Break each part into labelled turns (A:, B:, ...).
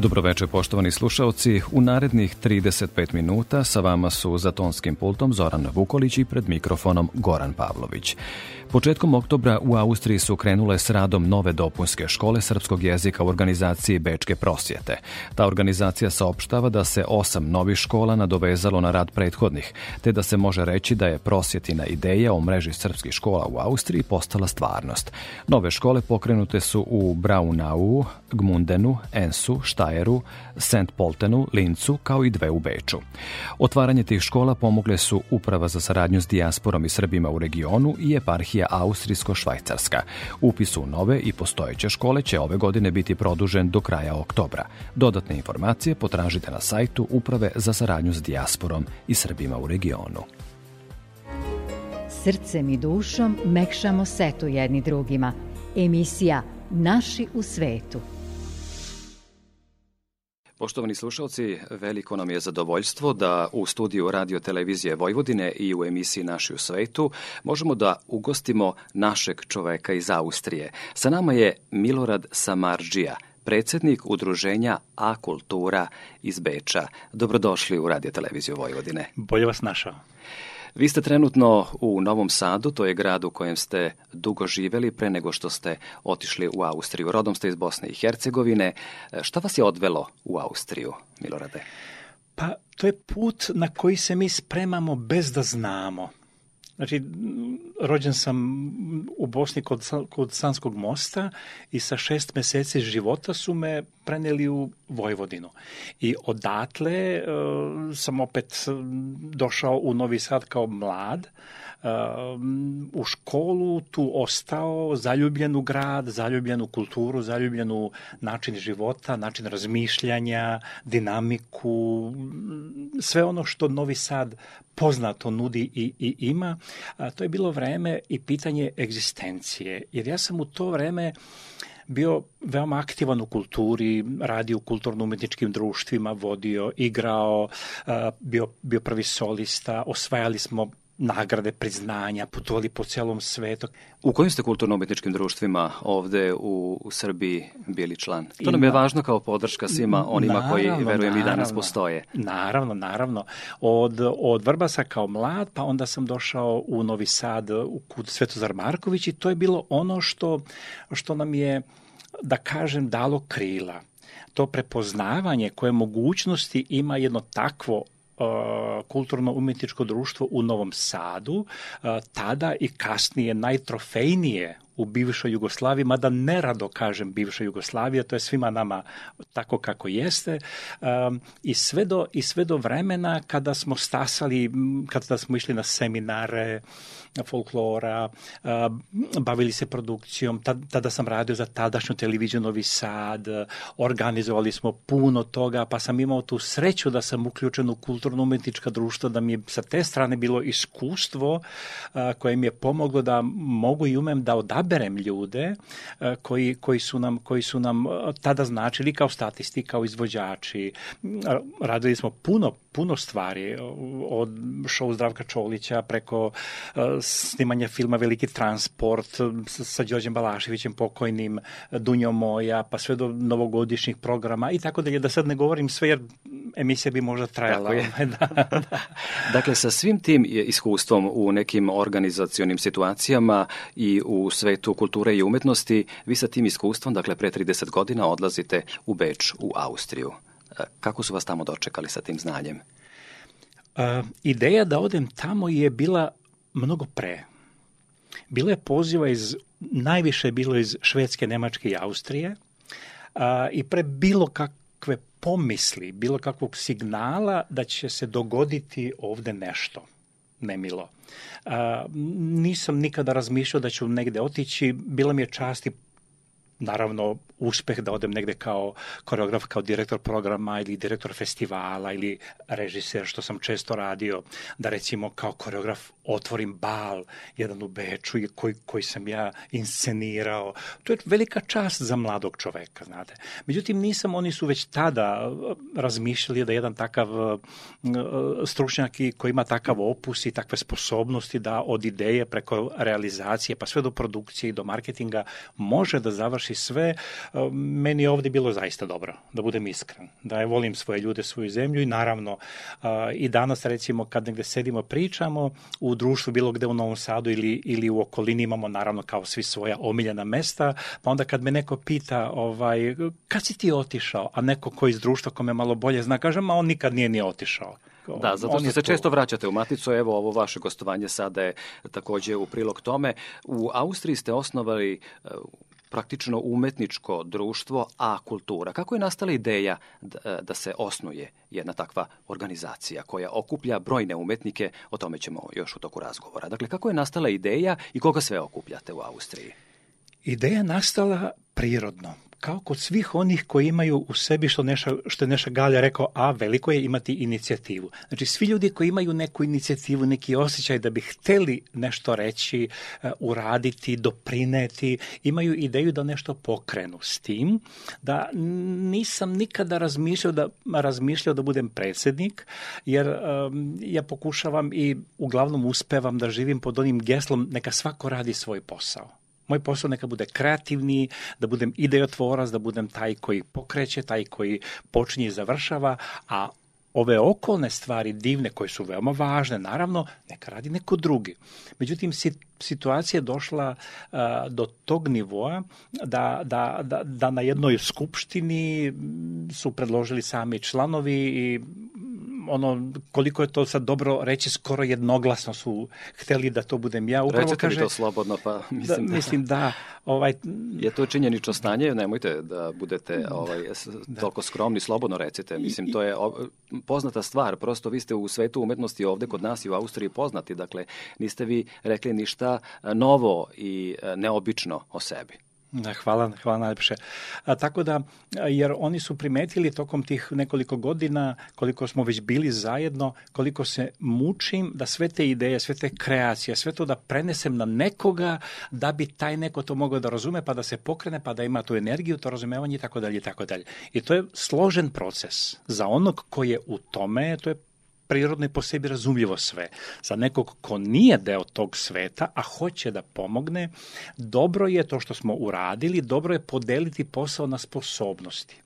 A: Dobroveče poštovani slušalci, u narednih 35 minuta sa vama su za tonskim pultom Zoran Vukolić i pred mikrofonom Goran Pavlović. Početkom oktobra u Austriji su krenule s radom nove dopunske škole srpskog jezika u organizaciji Bečke prosjete. Ta organizacija saopštava da se osam novih škola nadovezalo na rad prethodnih, te da se može reći da je prosjetina ideja o mreži srpskih škola u Austriji postala stvarnost. Nove škole pokrenute su u Braunau, Gmundenu, Ensu, Štajeru, St. Poltenu, Lincu, kao i dve u Beču. Otvaranje tih škola pomogle su Uprava za saradnju s dijasporom i Srbima u regionu i eparhija Austrijsko-Švajcarska. Upis u nove i postojeće škole će ove godine biti produžen do kraja oktobra. Dodatne informacije potražite na sajtu Uprave za saradnju s dijasporom i Srbima u regionu.
B: Srcem i dušom mekšamo setu jedni drugima. Emisija Naši u svetu.
A: Poštovani slušalci, veliko nam je zadovoljstvo da u studiju Radio Televizije Vojvodine i u emisiji Naši u svetu možemo da ugostimo našeg čoveka iz Austrije. Sa nama je Milorad Samarđija, predsednik udruženja A Kultura iz Beča. Dobrodošli u Radio Televiziju Vojvodine.
C: Bolje vas našao.
A: Vi ste trenutno u Novom Sadu, to je grad u kojem ste dugo živeli pre nego što ste otišli u Austriju. Rodom ste iz Bosne i Hercegovine. Šta vas je odvelo u Austriju, Milorade?
C: Pa to je put na koji se mi spremamo bez da znamo. Znači, rođen sam u Bosni kod, kod Sanskog mosta i sa šest meseci života su me preneli u Vojvodinu. I odatle uh, sam opet došao u Novi Sad kao mlad, u školu tu ostao, zaljubljen u grad, zaljubljen u kulturu, zaljubljen u način života, način razmišljanja, dinamiku, sve ono što Novi Sad poznato nudi i, i ima. A, to je bilo vreme i pitanje egzistencije, jer ja sam u to vreme bio veoma aktivan u kulturi, radio u kulturno-umetničkim društvima, vodio, igrao, bio, bio prvi solista, osvajali smo nagrade, priznanja, putovali po celom svetu.
A: U kojim ste kulturno-umetničkim društvima ovde u, u Srbiji bili član? To nam je važno kao podrška svima onima naravno, koji, verujem, i danas postoje.
C: Naravno, naravno. Od, od Vrbasa kao mlad, pa onda sam došao u Novi Sad, u kut Svetozar Marković i to je bilo ono što, što nam je, da kažem, dalo krila to prepoznavanje koje mogućnosti ima jedno takvo kulturno-umetničko društvo u Novom Sadu, tada i kasnije najtrofejnije u bivšoj Jugoslaviji, mada nerado kažem bivša Jugoslavija, to je svima nama tako kako jeste, um, i, sve do, i sve do vremena kada smo stasali, kada smo išli na seminare, folklora, bavili se produkcijom, tada sam radio za tadašnju televiziju Novi Sad, organizovali smo puno toga, pa sam imao tu sreću da sam uključen u kulturno-umetnička društva, da mi je sa te strane bilo iskustvo koje mi je pomoglo da mogu i umem da odaberem ljude koji, koji, su nam, koji su nam tada značili kao statisti, kao izvođači. Radili smo puno, puno stvari, od show Zdravka Čolića preko snimanja filma Veliki transport sa Đorđem Balaševićem pokojnim, Dunjom moja, pa sve do novogodišnjih programa i tako dalje, da sad ne govorim sve jer emisija bi možda trajala.
A: Da, da. dakle, sa svim tim iskustvom u nekim organizacionim situacijama i u svetu kulture i umetnosti, vi sa tim iskustvom, dakle pre 30 godina odlazite u Beč, u Austriju. E, kako su vas tamo dočekali sa tim znanjem?
C: Uh, ideja da odem tamo je bila mnogo pre. Bilo je poziva iz, najviše je bilo iz Švedske, Nemačke i Austrije a, i pre bilo kakve pomisli, bilo kakvog signala da će se dogoditi ovde nešto. Nemilo. A, nisam nikada razmišljao da ću negde otići, bila mi je čast i naravno uspeh da odem negde kao koreograf, kao direktor programa ili direktor festivala ili režiser, što sam često radio, da recimo kao koreograf otvorim bal, jedan u Beču koji, koji sam ja inscenirao. To je velika čast za mladog čoveka, znate. Međutim, nisam, oni su već tada razmišljali da jedan takav stručnjak koji ima takav opus i takve sposobnosti da od ideje preko realizacije pa sve do produkcije i do marketinga može da završi sve meni je ovde bilo zaista dobro, da budem iskren, da je volim svoje ljude, svoju zemlju i naravno i danas recimo kad negde sedimo pričamo u društvu bilo gde u Novom Sadu ili, ili u okolini imamo naravno kao svi svoja omiljena mesta, pa onda kad me neko pita ovaj, kad si ti otišao, a neko ko iz društva kome malo bolje zna, kaže, ma on nikad nije ni otišao.
A: Da, zato što se tu. često vraćate u Maticu, evo ovo vaše gostovanje sada je takođe u prilog tome. U Austriji ste osnovali praktično umetničko društvo, a kultura. Kako je nastala ideja da, da se osnuje jedna takva organizacija koja okuplja brojne umetnike, o tome ćemo još u toku razgovora. Dakle, kako je nastala ideja i koga sve okupljate u Austriji?
C: Ideja nastala prirodno kao kod svih onih koji imaju u sebi što, neša, što je Neša Galja rekao, a veliko je imati inicijativu. Znači, svi ljudi koji imaju neku inicijativu, neki osjećaj da bi hteli nešto reći, uh, uraditi, doprineti, imaju ideju da nešto pokrenu s tim, da nisam nikada razmišljao da, razmišljao da budem predsednik, jer um, ja pokušavam i uglavnom uspevam da živim pod onim geslom neka svako radi svoj posao. Moj posao neka bude kreativni, da budem idejotvorac, da budem taj koji pokreće, taj koji počinje i završava, a ove okolne stvari divne koje su veoma važne, naravno, neka radi neko drugi. Međutim, situacija je došla uh, do tog nivoa da, da, da, da na jednoj skupštini su predložili sami članovi i ono, koliko je to sad dobro reći, skoro jednoglasno su hteli da to budem ja.
A: Upravo Recite kaže, mi to slobodno, pa
C: da, mislim da... Mislim da
A: ovaj, je to činjenično stanje, nemojte da budete ovaj, da. toliko skromni, slobodno recite. Mislim, to je poznata stvar, prosto vi ste u svetu umetnosti ovde kod nas i u Austriji poznati, dakle, niste vi rekli ništa novo i neobično o sebi.
C: Da, hvala, hvala najlepše. A, tako da, jer oni su primetili tokom tih nekoliko godina, koliko smo već bili zajedno, koliko se mučim da sve te ideje, sve te kreacije, sve to da prenesem na nekoga, da bi taj neko to mogao da razume, pa da se pokrene, pa da ima tu energiju, to razumevanje i tako dalje i tako dalje. I to je složen proces. Za onog ko je u tome, to je prirodno i po sebi razumljivo sve. Za nekog ko nije deo tog sveta, a hoće da pomogne, dobro je to što smo uradili, dobro je podeliti posao na sposobnosti.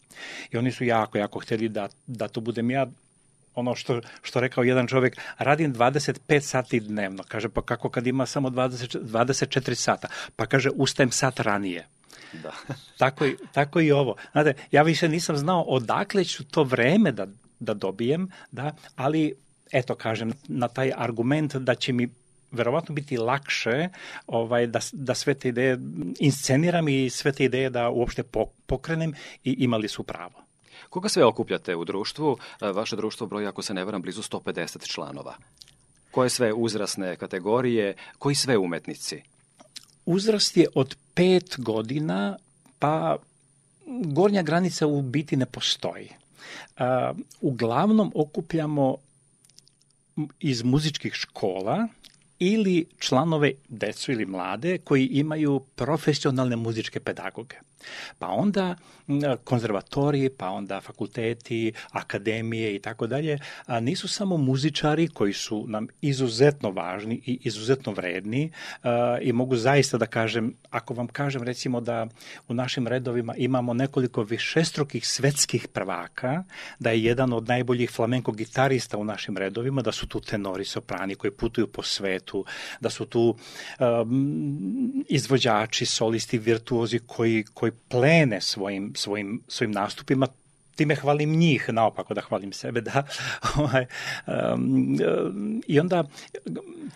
C: I oni su jako, jako hteli da, da to budem ja ono što, što rekao jedan čovek, radim 25 sati dnevno. Kaže, pa kako kad ima samo 20, 24 sata? Pa kaže, ustajem sat ranije. Da. tako, i, tako i ovo. Znate, ja više nisam znao odakle ću to vreme da, da dobijem, da, ali eto kažem, na taj argument da će mi verovatno biti lakše ovaj, da, da sve te ideje insceniram i sve te ideje da uopšte pokrenem i imali su pravo.
A: Koga sve okupljate u društvu? E, vaše društvo broji, ako se ne varam, blizu 150 članova. Koje sve uzrasne kategorije? Koji sve umetnici?
C: Uzrast je od pet godina, pa gornja granica u biti ne postoji. Uglavnom okupljamo iz muzičkih škola ili članove decu ili mlade koji imaju profesionalne muzičke pedagoge. Pa onda konzervatoriji, pa onda fakulteti, akademije i tako dalje, nisu samo muzičari koji su nam izuzetno važni i izuzetno vredni i mogu zaista da kažem, ako vam kažem recimo da u našim redovima imamo nekoliko višestrukih svetskih prvaka, da je jedan od najboljih flamenko gitarista u našim redovima, da su tu tenori, soprani koji putuju po svetu, da su tu um, izvođači, solisti, virtuozi koji, koji plene svojim, svojim, svojim nastupima time hvalim njih, naopako da hvalim sebe, da. Ovaj, um, I onda...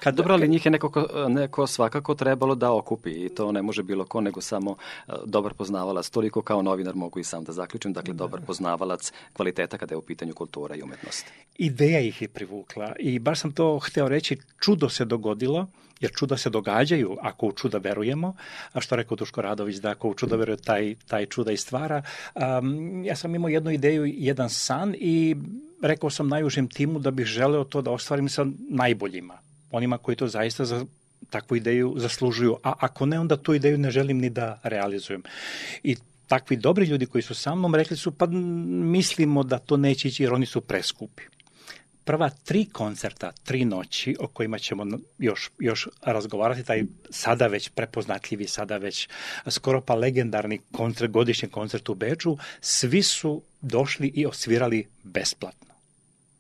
A: Kad, Dobro, ali njih je neko, neko svakako trebalo da okupi i to ne može bilo ko, nego samo uh, dobar poznavalac. Toliko kao novinar mogu i sam da zaključim, dakle da. dobar poznavalac kvaliteta kada je u pitanju kultura i umetnost.
C: Ideja ih je privukla i baš sam to hteo reći, čudo se dogodilo, jer čuda se događaju ako u čuda verujemo, a što rekao Duško Radović, da ako u čuda veruje, taj, taj čuda i stvara. Um, ja sam imao jednu ideju, jedan san i rekao sam najužem timu da bih želeo to da ostvarim sa najboljima, onima koji to zaista za takvu ideju zaslužuju, a ako ne, onda tu ideju ne želim ni da realizujem. I takvi dobri ljudi koji su sa mnom rekli su pa mislimo da to neće ići jer oni su preskupi prva tri koncerta, tri noći o kojima ćemo još, još razgovarati, taj sada već prepoznatljivi, sada već skoro pa legendarni koncert, godišnji koncert u Beču, svi su došli i osvirali besplatno.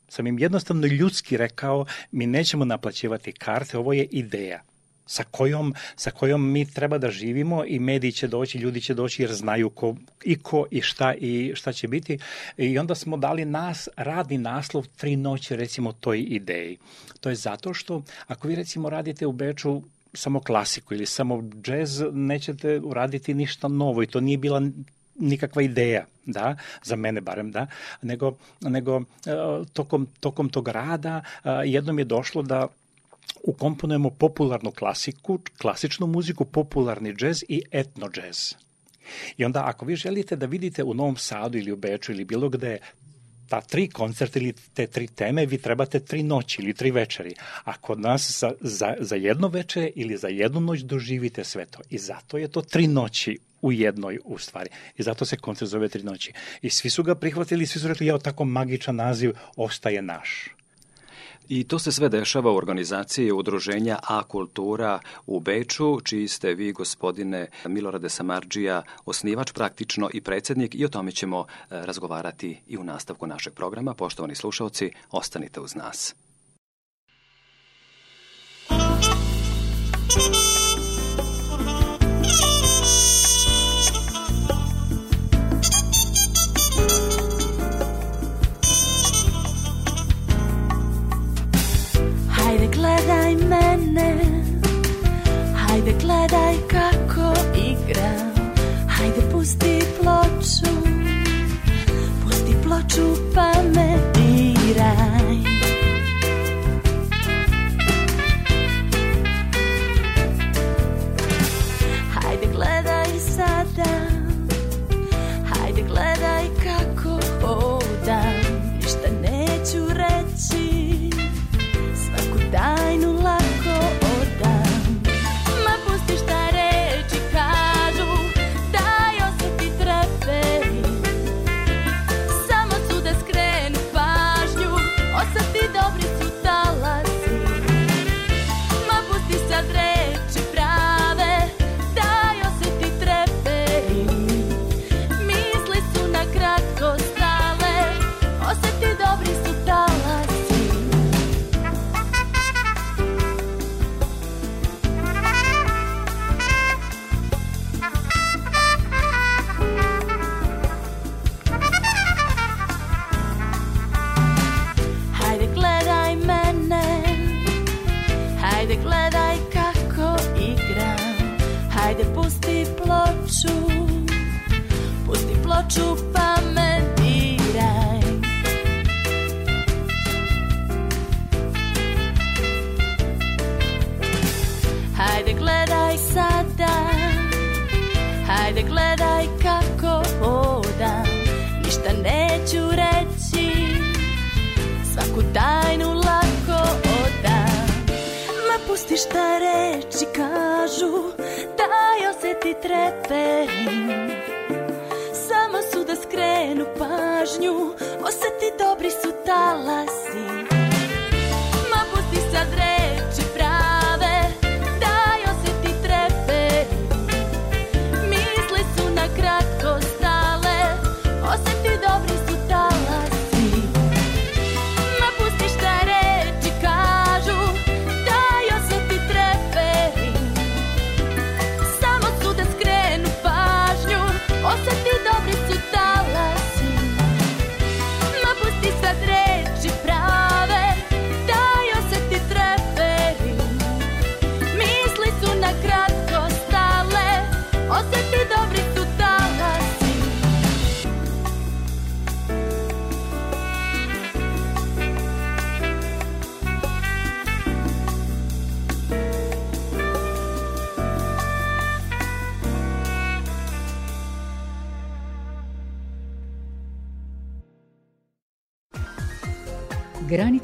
C: Sam im jednostavno ljudski rekao, mi nećemo naplaćivati karte, ovo je ideja sa kojom, sa kojom mi treba da živimo i mediji će doći, ljudi će doći jer znaju ko, i ko i šta i šta će biti. I onda smo dali nas radni naslov tri noći recimo toj ideji. To je zato što ako vi recimo radite u Beču samo klasiku ili samo džez, nećete uraditi ništa novo i to nije bila nikakva ideja, da, za mene barem, da, nego, nego uh, tokom, tokom tog rada uh, jednom je došlo da ukomponujemo popularnu klasiku, klasičnu muziku, popularni džez i etno džez. I onda ako vi želite da vidite u Novom Sadu ili u Beču ili bilo gde ta tri koncerta ili te tri teme, vi trebate tri noći ili tri večeri. A kod nas za, za, za jedno večere ili za jednu noć doživite sve to. I zato je to tri noći u jednoj u stvari. I zato se koncert zove tri noći. I svi su ga prihvatili, svi su rekli, ja, tako magičan naziv ostaje naš.
A: I to se sve dešava u organizaciji udruženja A Kultura u Beču, čiji ste vi, gospodine Milorade Samarđija, osnivač praktično i predsednik i o tome ćemo e, razgovarati i u nastavku našeg programa. Poštovani slušalci, ostanite uz nas.
D: uz tik plaču.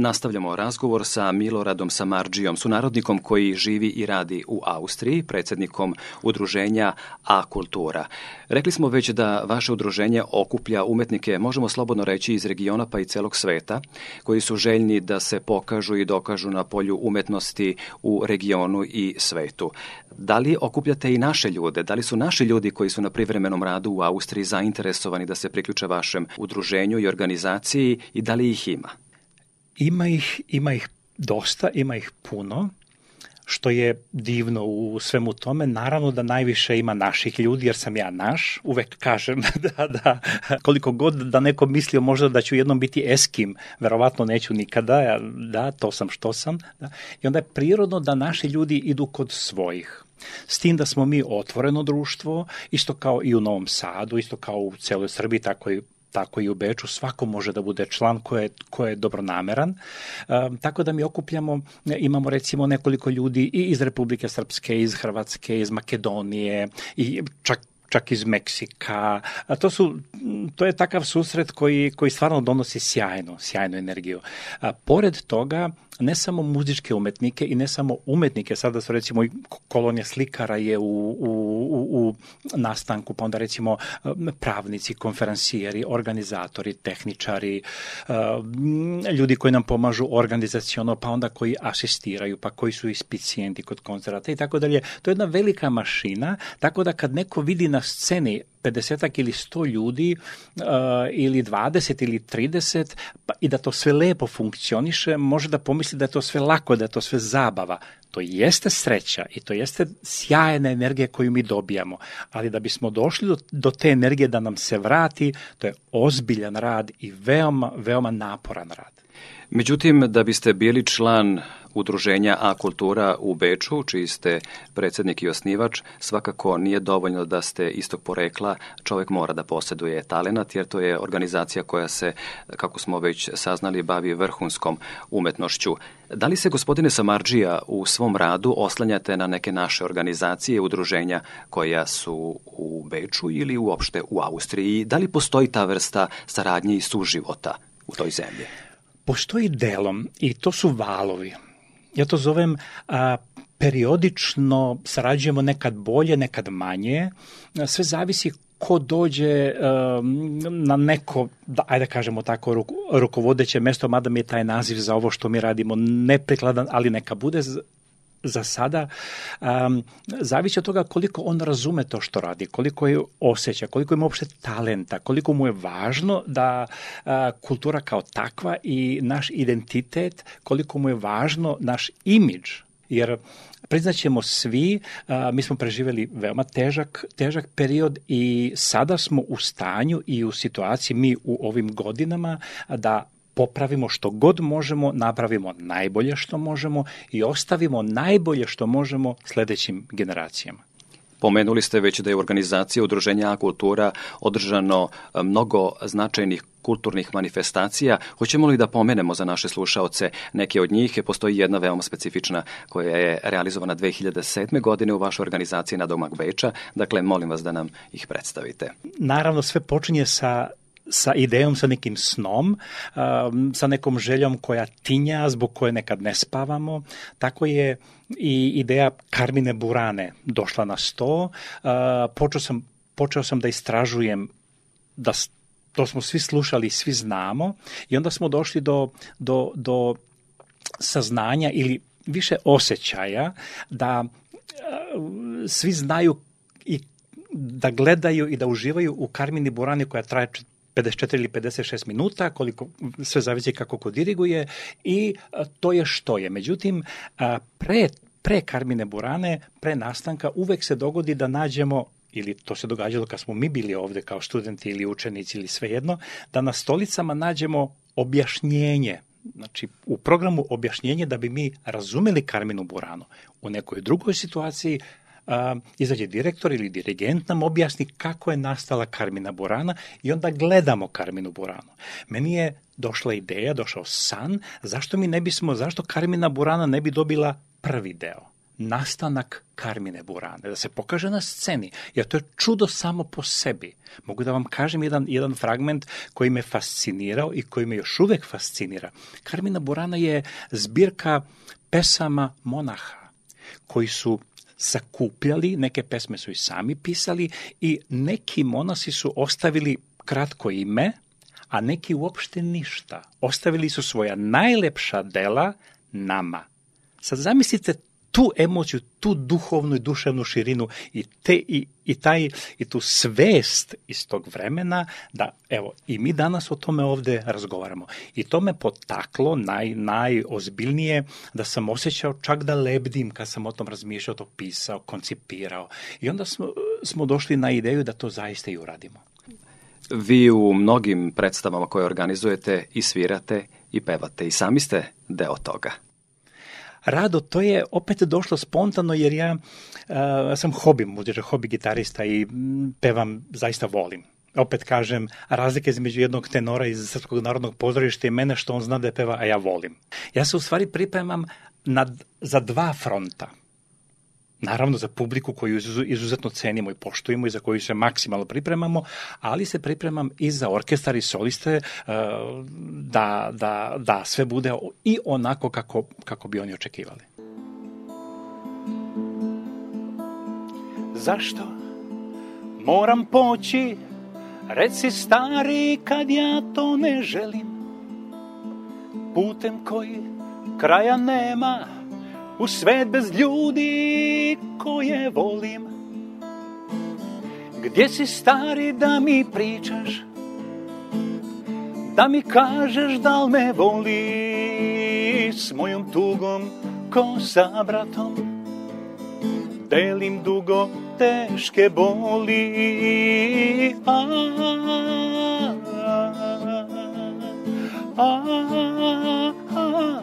A: Nastavljamo razgovor sa Miloradom Samarđijom, sunarodnikom koji živi i radi u Austriji, predsjednikom udruženja A Kultura. Rekli smo već da vaše udruženje okuplja umetnike, možemo slobodno reći, iz regiona pa i celog sveta, koji su željni da se pokažu i dokažu na polju umetnosti u regionu i svetu. Da li okupljate i naše ljude? Da li su naši ljudi koji su na privremenom radu u Austriji zainteresovani da se priključe vašem udruženju i organizaciji i da li ih ima?
C: Ima ih, ima ih dosta, ima ih puno što je divno u svemu tome. Naravno da najviše ima naših ljudi, jer sam ja naš. Uvek kažem da, da koliko god da neko mislio možda da ću jednom biti eskim, verovatno neću nikada, da, to sam što sam. Da. I onda je prirodno da naši ljudi idu kod svojih. S tim da smo mi otvoreno društvo, isto kao i u Novom Sadu, isto kao u celoj Srbiji, tako i tako i u Beču, svako može da bude član ko je, ko je dobronameran. E, tako da mi okupljamo, imamo recimo nekoliko ljudi i iz Republike Srpske, iz Hrvatske, iz Makedonije i čak čak iz Meksika. A to su to je takav susret koji koji stvarno donosi sjajnu, sjajnu energiju. A pored toga ne samo muzičke umetnike i ne samo umetnike, sada su recimo kolonija slikara je u, u, u, u nastanku, pa onda recimo pravnici, konferencijeri, organizatori, tehničari, ljudi koji nam pomažu organizaciono, pa onda koji asistiraju, pa koji su ispicijenti kod koncerata i tako dalje. To je jedna velika mašina, tako da kad neko vidi na sceni 50 ili 100 ljudi uh, ili 20 ili 30 pa, i da to sve lepo funkcioniše, može da pomisli da je to sve lako, da je to sve zabava. To jeste sreća i to jeste sjajna energija koju mi dobijamo, ali da bismo došli do, do te energije da nam se vrati, to je ozbiljan rad i veoma, veoma naporan rad.
A: Međutim, da biste bili član udruženja A Kultura u Beču, čiji ste predsednik i osnivač, svakako nije dovoljno da ste istog porekla, čovek mora da poseduje talenat, jer to je organizacija koja se, kako smo već saznali, bavi vrhunskom umetnošću. Da li se, gospodine Samarđija, u svom radu oslanjate na neke naše organizacije, udruženja koja su u Beču ili uopšte u Austriji? Da li postoji ta vrsta saradnje i suživota u toj zemlji?
C: Postoji delom i to su valovi ja to zovem a, periodično sarađujemo nekad bolje, nekad manje. Sve zavisi ko dođe um, na neko, da, ajde da kažemo tako, ruk, rukovodeće mesto, mada mi je taj naziv za ovo što mi radimo neprikladan, ali neka bude za sada um, zavisi od toga koliko on razume to što radi, koliko je osjeća, koliko ima uopšte talenta, koliko mu je važno da uh, kultura kao takva i naš identitet, koliko mu je važno naš imidž, jer priznaćemo svi, a, mi smo preživeli veoma težak, težak period i sada smo u stanju i u situaciji mi u ovim godinama da popravimo što god možemo, napravimo najbolje što možemo i ostavimo najbolje što možemo sledećim generacijama.
A: Pomenuli ste već da je u organizaciji Udruženja kultura održano e, mnogo značajnih kulturnih manifestacija. Hoćemo li da pomenemo za naše slušaoce neke od njih? Postoji jedna veoma specifična koja je realizovana 2007. godine u vašoj organizaciji na Domak Beča. Dakle, molim vas da nam ih predstavite.
C: Naravno, sve počinje sa sa idejom, sa nekim snom, um, sa nekom željom koja tinja, zbog koje nekad ne spavamo. Tako je i ideja Karmine Burane došla na sto. Uh, počeo, sam, počeo sam da istražujem da to smo svi slušali, svi znamo i onda smo došli do, do, do saznanja ili više osjećaja da uh, svi znaju i da gledaju i da uživaju u Karmini Burani koja traje 54 ili 56 minuta, koliko sve zavisi kako ko diriguje i to je što je. Međutim, pre, pre Karmine Burane, pre nastanka, uvek se dogodi da nađemo ili to se događalo kad smo mi bili ovde kao studenti ili učenici ili svejedno, da na stolicama nađemo objašnjenje znači u programu objašnjenje da bi mi razumeli Karminu Buranu. U nekoj drugoj situaciji izađe direktor ili dirigent nam objasni kako je nastala Karmina Burana i onda gledamo Karminu Buranu. Meni je došla ideja, došao san, zašto mi ne bismo, zašto Karmina Burana ne bi dobila prvi deo? nastanak Karmine Burane, da se pokaže na sceni, jer to je čudo samo po sebi. Mogu da vam kažem jedan, jedan fragment koji me fascinirao i koji me još uvek fascinira. Karmina Burana je zbirka pesama monaha koji su sakupljali, neke pesme su i sami pisali i neki monasi su ostavili kratko ime, a neki uopšte ništa. Ostavili su svoja najlepša dela nama. Sad zamislite tu emociju, tu duhovnu i duševnu širinu i, te, i, i, taj, i tu svest iz tog vremena da, evo, i mi danas o tome ovde razgovaramo. I to me potaklo naj, najozbiljnije da sam osjećao čak da lebdim kad sam o tom razmišljao, to pisao, koncipirao. I onda smo, smo došli na ideju da to zaista i uradimo.
A: Vi u mnogim predstavama koje organizujete i svirate i pevate i sami ste deo toga.
C: Rado, to je opet došlo spontano jer ja uh, sam hobi muzičar, hobi gitarista i pevam zaista volim. Opet kažem, razlika između jednog tenora iz Srpskog narodnog pozorišta i mene što on zna da je peva, a ja volim. Ja se u stvari pripremam nad, za dva fronta. Naravno za publiku koju izuzetno cenimo i poštujemo i za koju se maksimalno pripremamo, ali se pripremam i za orkestar i soliste e, da, da, da sve bude i onako kako, kako bi oni očekivali.
E: Zašto moram poći, reci stari kad ja to ne želim, putem koji kraja nema, u svet bez ljudi koje volim. Gdje si stari da mi pričaš Da mi kažeš da li me voli S mojom tugom ko sa bratom Delim dugo teške boli. A, a, a, a,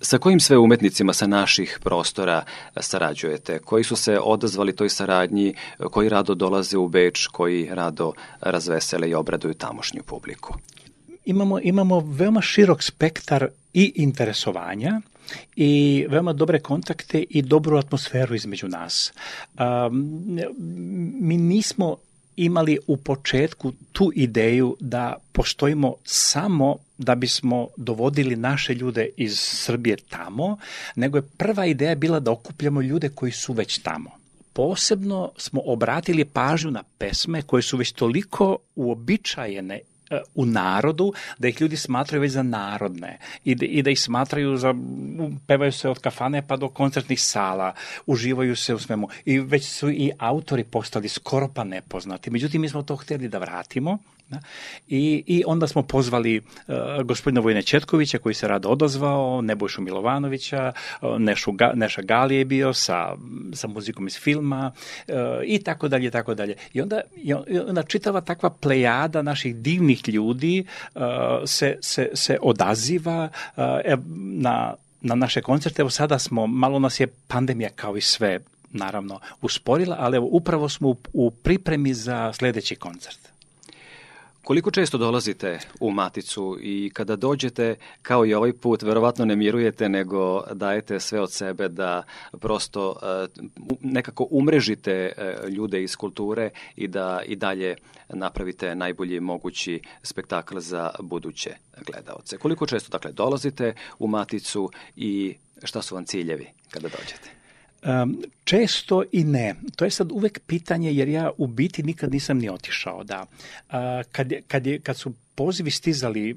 A: Sa kojim sve umetnicima sa naših prostora sarađujete? Koji su se odazvali toj saradnji, koji rado dolaze u Beč, koji rado razvesele i obraduju tamošnju publiku?
C: Imamo, imamo veoma širok spektar i interesovanja i veoma dobre kontakte i dobru atmosferu između nas. Um, mi nismo imali u početku tu ideju da postojimo samo da bismo dovodili naše ljude iz Srbije tamo, nego je prva ideja bila da okupljamo ljude koji su već tamo posebno smo obratili pažnju na pesme koje su već toliko uobičajene u narodu, da ih ljudi smatraju već za narodne i da, i da ih smatraju za, pevaju se od kafane pa do koncertnih sala, uživaju se u svemu i već su i autori postali skoro pa nepoznati. Međutim, mi smo to hteli da vratimo Da? I, I onda smo pozvali uh, gospodina Vojne Četkovića koji se rado odozvao, Nebojšu Milovanovića, uh, Nešu, Ga, Neša Gali je bio sa, sa muzikom iz filma uh, i tako dalje, tako dalje. I onda, i onda čitava takva plejada naših divnih ljudi uh, se, se, se odaziva uh, na, na naše koncerte. Evo sada smo, malo nas je pandemija kao i sve naravno usporila, ali evo upravo smo u, u pripremi za sledeći koncert.
A: Koliko često dolazite u Maticu i kada dođete, kao i ovaj put, verovatno ne mirujete, nego dajete sve od sebe da prosto e, nekako umrežite e, ljude iz kulture i da i dalje napravite najbolji mogući spektakl za buduće gledaoce. Koliko često dakle dolazite u Maticu i šta su vam ciljevi kada dođete?
C: Um, često i ne. To je sad uvek pitanje jer ja u biti nikad nisam ni otišao. Da. Uh, kad, kad, je, kad su pozivi stizali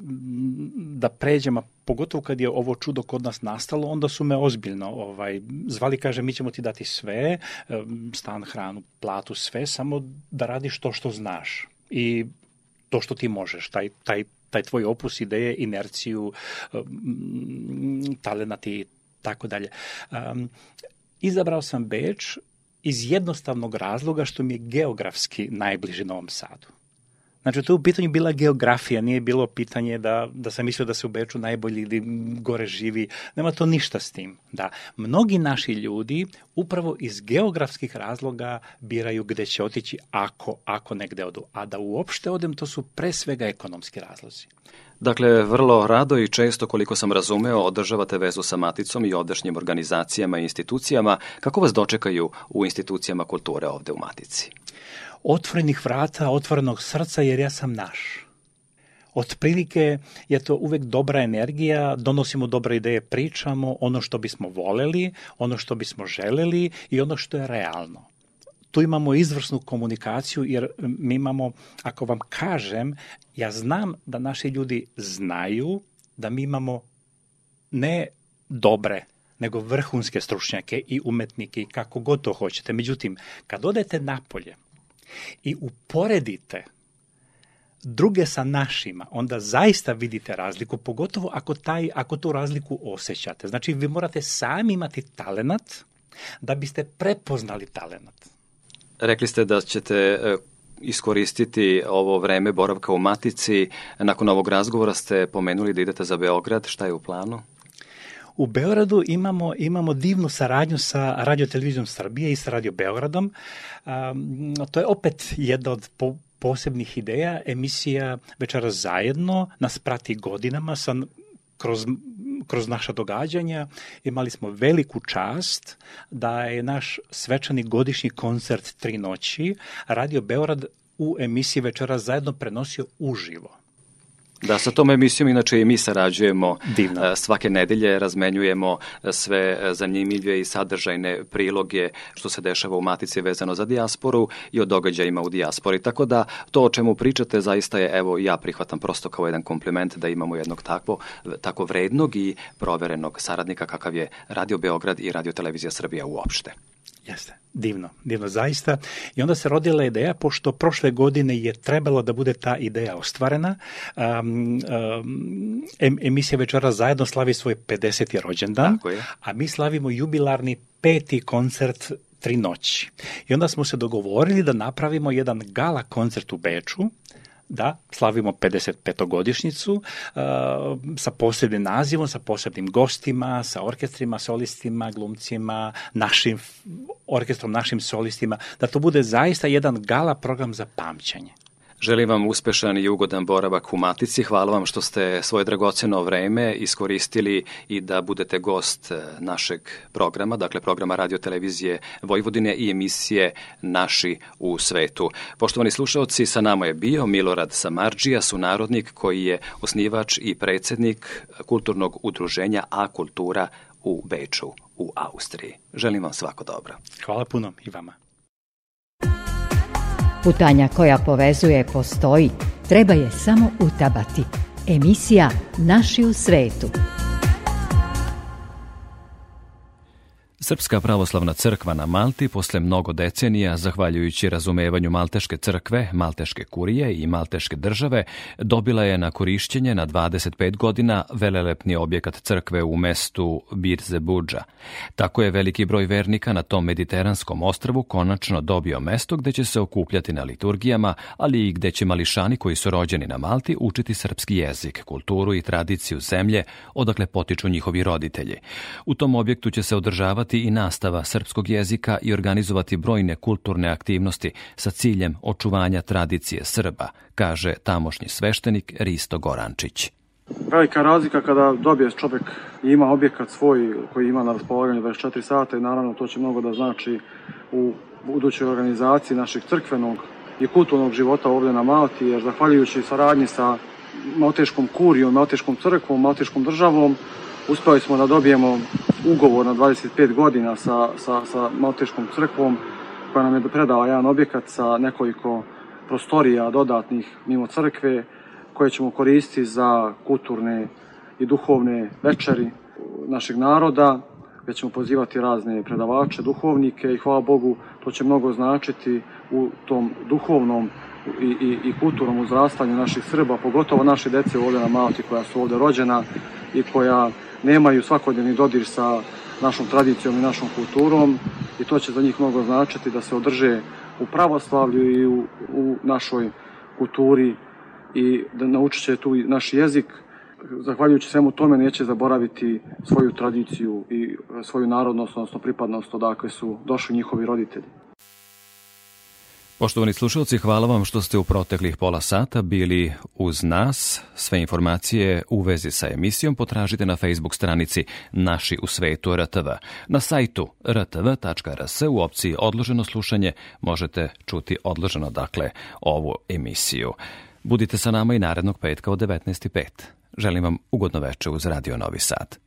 C: da pređem, a pogotovo kad je ovo čudo kod nas nastalo, onda su me ozbiljno ovaj, zvali, kaže, mi ćemo ti dati sve, stan, hranu, platu, sve, samo da radiš to što znaš. I to što ti možeš, taj, taj, taj tvoj opus ideje, inerciju, talenat i tako dalje. Um, Izabrao sam Beč iz jednostavnog razloga što mi je geografski najbliži Novom Sadu. Znači, je u pitanju bila geografija, nije bilo pitanje da, da sam mislio da se u Beču najbolji ili gore živi. Nema to ništa s tim. Da, mnogi naši ljudi upravo iz geografskih razloga biraju gde će otići ako, ako negde odu. A da uopšte odem, to su pre svega ekonomski razlozi.
A: Dakle, vrlo rado i često, koliko sam razumeo, održavate vezu sa Maticom i ovdašnjim organizacijama i institucijama. Kako vas dočekaju u institucijama kulture ovde u Matici?
C: Otvorenih vrata, otvorenog srca, jer ja sam naš. Otprilike je to uvek dobra energija, donosimo dobre ideje, pričamo ono što bismo voleli, ono što bismo želeli i ono što je realno tu imamo izvrsnu komunikaciju jer mi imamo, ako vam kažem, ja znam da naši ljudi znaju da mi imamo ne dobre, nego vrhunske stručnjake i umetnike i kako god to hoćete. Međutim, kad odete napolje i uporedite druge sa našima, onda zaista vidite razliku, pogotovo ako, taj, ako tu razliku osjećate. Znači, vi morate sami imati talenat da biste prepoznali talenat.
A: Rekli ste da ćete e, iskoristiti ovo vreme boravka u Matici. Nakon ovog razgovora ste pomenuli da idete za Beograd. Šta je u planu?
C: U Beogradu imamo, imamo divnu saradnju sa Radio Televizijom Srbije i sa Radio Beogradom. Um, to je opet jedna od po, posebnih ideja. Emisija Večeras zajedno nas prati godinama sa kroz, kroz naša događanja imali smo veliku čast da je naš svečani godišnji koncert Tri noći Radio Beograd u emisiji Večera zajedno prenosio uživo.
A: Da, sa tom emisijom inače i mi sarađujemo
C: Divno.
A: Svake nedelje, razmenjujemo sve zanimljive i sadržajne priloge što se dešava u Matici vezano za dijasporu i o događajima u dijaspori. Tako da to o čemu pričate zaista je, evo, ja prihvatam prosto kao jedan kompliment da imamo jednog takvo, tako vrednog i proverenog saradnika kakav je Radio Beograd i Radio Televizija Srbija uopšte.
C: Jeste, divno, divno zaista. I onda se rodila ideja, pošto prošle godine je trebalo da bude ta ideja ostvarena, um, um, emisija Večera zajedno slavi svoj 50. rođendan, a mi slavimo jubilarni peti koncert tri noći. I onda smo se dogovorili da napravimo jedan gala koncert u Beču, da slavimo 55. uh, sa posebnim nazivom, sa posebnim gostima, sa orkestrima, solistima, glumcima, našim orkestrom, našim solistima, da to bude zaista jedan gala program za pamćenje.
A: Želim vam uspešan i ugodan boravak u Matici. Hvala vam što ste svoje dragoceno vreme iskoristili i da budete gost e, našeg programa, dakle programa radio televizije Vojvodine i emisije Naši u svetu. Poštovani slušalci, sa nama je bio Milorad Samarđija, sunarodnik koji je osnivač i predsednik kulturnog udruženja A Kultura u Beču u Austriji. Želim vam svako dobro.
C: Hvala puno i vama.
B: Putanja koja povezuje postoji, treba je samo utabati. Emisija Naši u svetu.
A: Srpska pravoslavna crkva na Malti posle mnogo decenija, zahvaljujući razumevanju Malteške crkve, Malteške kurije i Malteške države, dobila je na korišćenje na 25 godina velelepni objekat crkve u mestu Birze Budža. Tako je veliki broj vernika na tom mediteranskom ostrvu konačno dobio mesto gde će se okupljati na liturgijama, ali i gde će mališani koji su rođeni na Malti učiti srpski jezik, kulturu i tradiciju zemlje, odakle potiču njihovi roditelji. U tom objektu će se održavati i nastava srpskog jezika i organizovati brojne kulturne aktivnosti sa ciljem očuvanja tradicije Srba, kaže tamošnji sveštenik Risto Gorančić.
F: Velika razlika kada dobije čovek i ima objekat svoj koji ima na raspolaganju 24 sata i naravno to će mnogo da znači u budućoj organizaciji našeg crkvenog i kulturnog života ovde na Malti, jer zahvaljujući saradnji sa Malteškom kurijom, Malteškom crkvom, Malteškom državom, uspeli smo da dobijemo ugovor na 25 godina sa, sa, sa Malteškom crkvom koja nam je predala jedan objekat sa nekoliko prostorija dodatnih mimo crkve koje ćemo koristiti za kulturne i duhovne večeri našeg naroda gde ćemo pozivati razne predavače, duhovnike i hvala Bogu to će mnogo značiti u tom duhovnom i, i, i kulturnom uzrastanju naših Srba, pogotovo naše dece ovde na Malti koja su ovde rođena i koja nemaju svakodnevni dodir sa našom tradicijom i našom kulturom i to će za njih mnogo značiti da se održe u pravoslavlju i u, u našoj kulturi i da naučit će tu naš jezik. Zahvaljujući svemu tome neće zaboraviti svoju tradiciju i svoju narodnost, odnosno pripadnost odakle su došli njihovi roditelji.
A: Poštovani slušalci, hvala vam što ste u proteklih pola sata bili uz nas. Sve informacije u vezi sa emisijom potražite na Facebook stranici Naši u svetu RTV. Na sajtu rtv.rs u opciji odloženo slušanje možete čuti odloženo, dakle, ovu emisiju. Budite sa nama i narednog petka od 19.05. Želim vam ugodno veče uz Radio Novi Sad.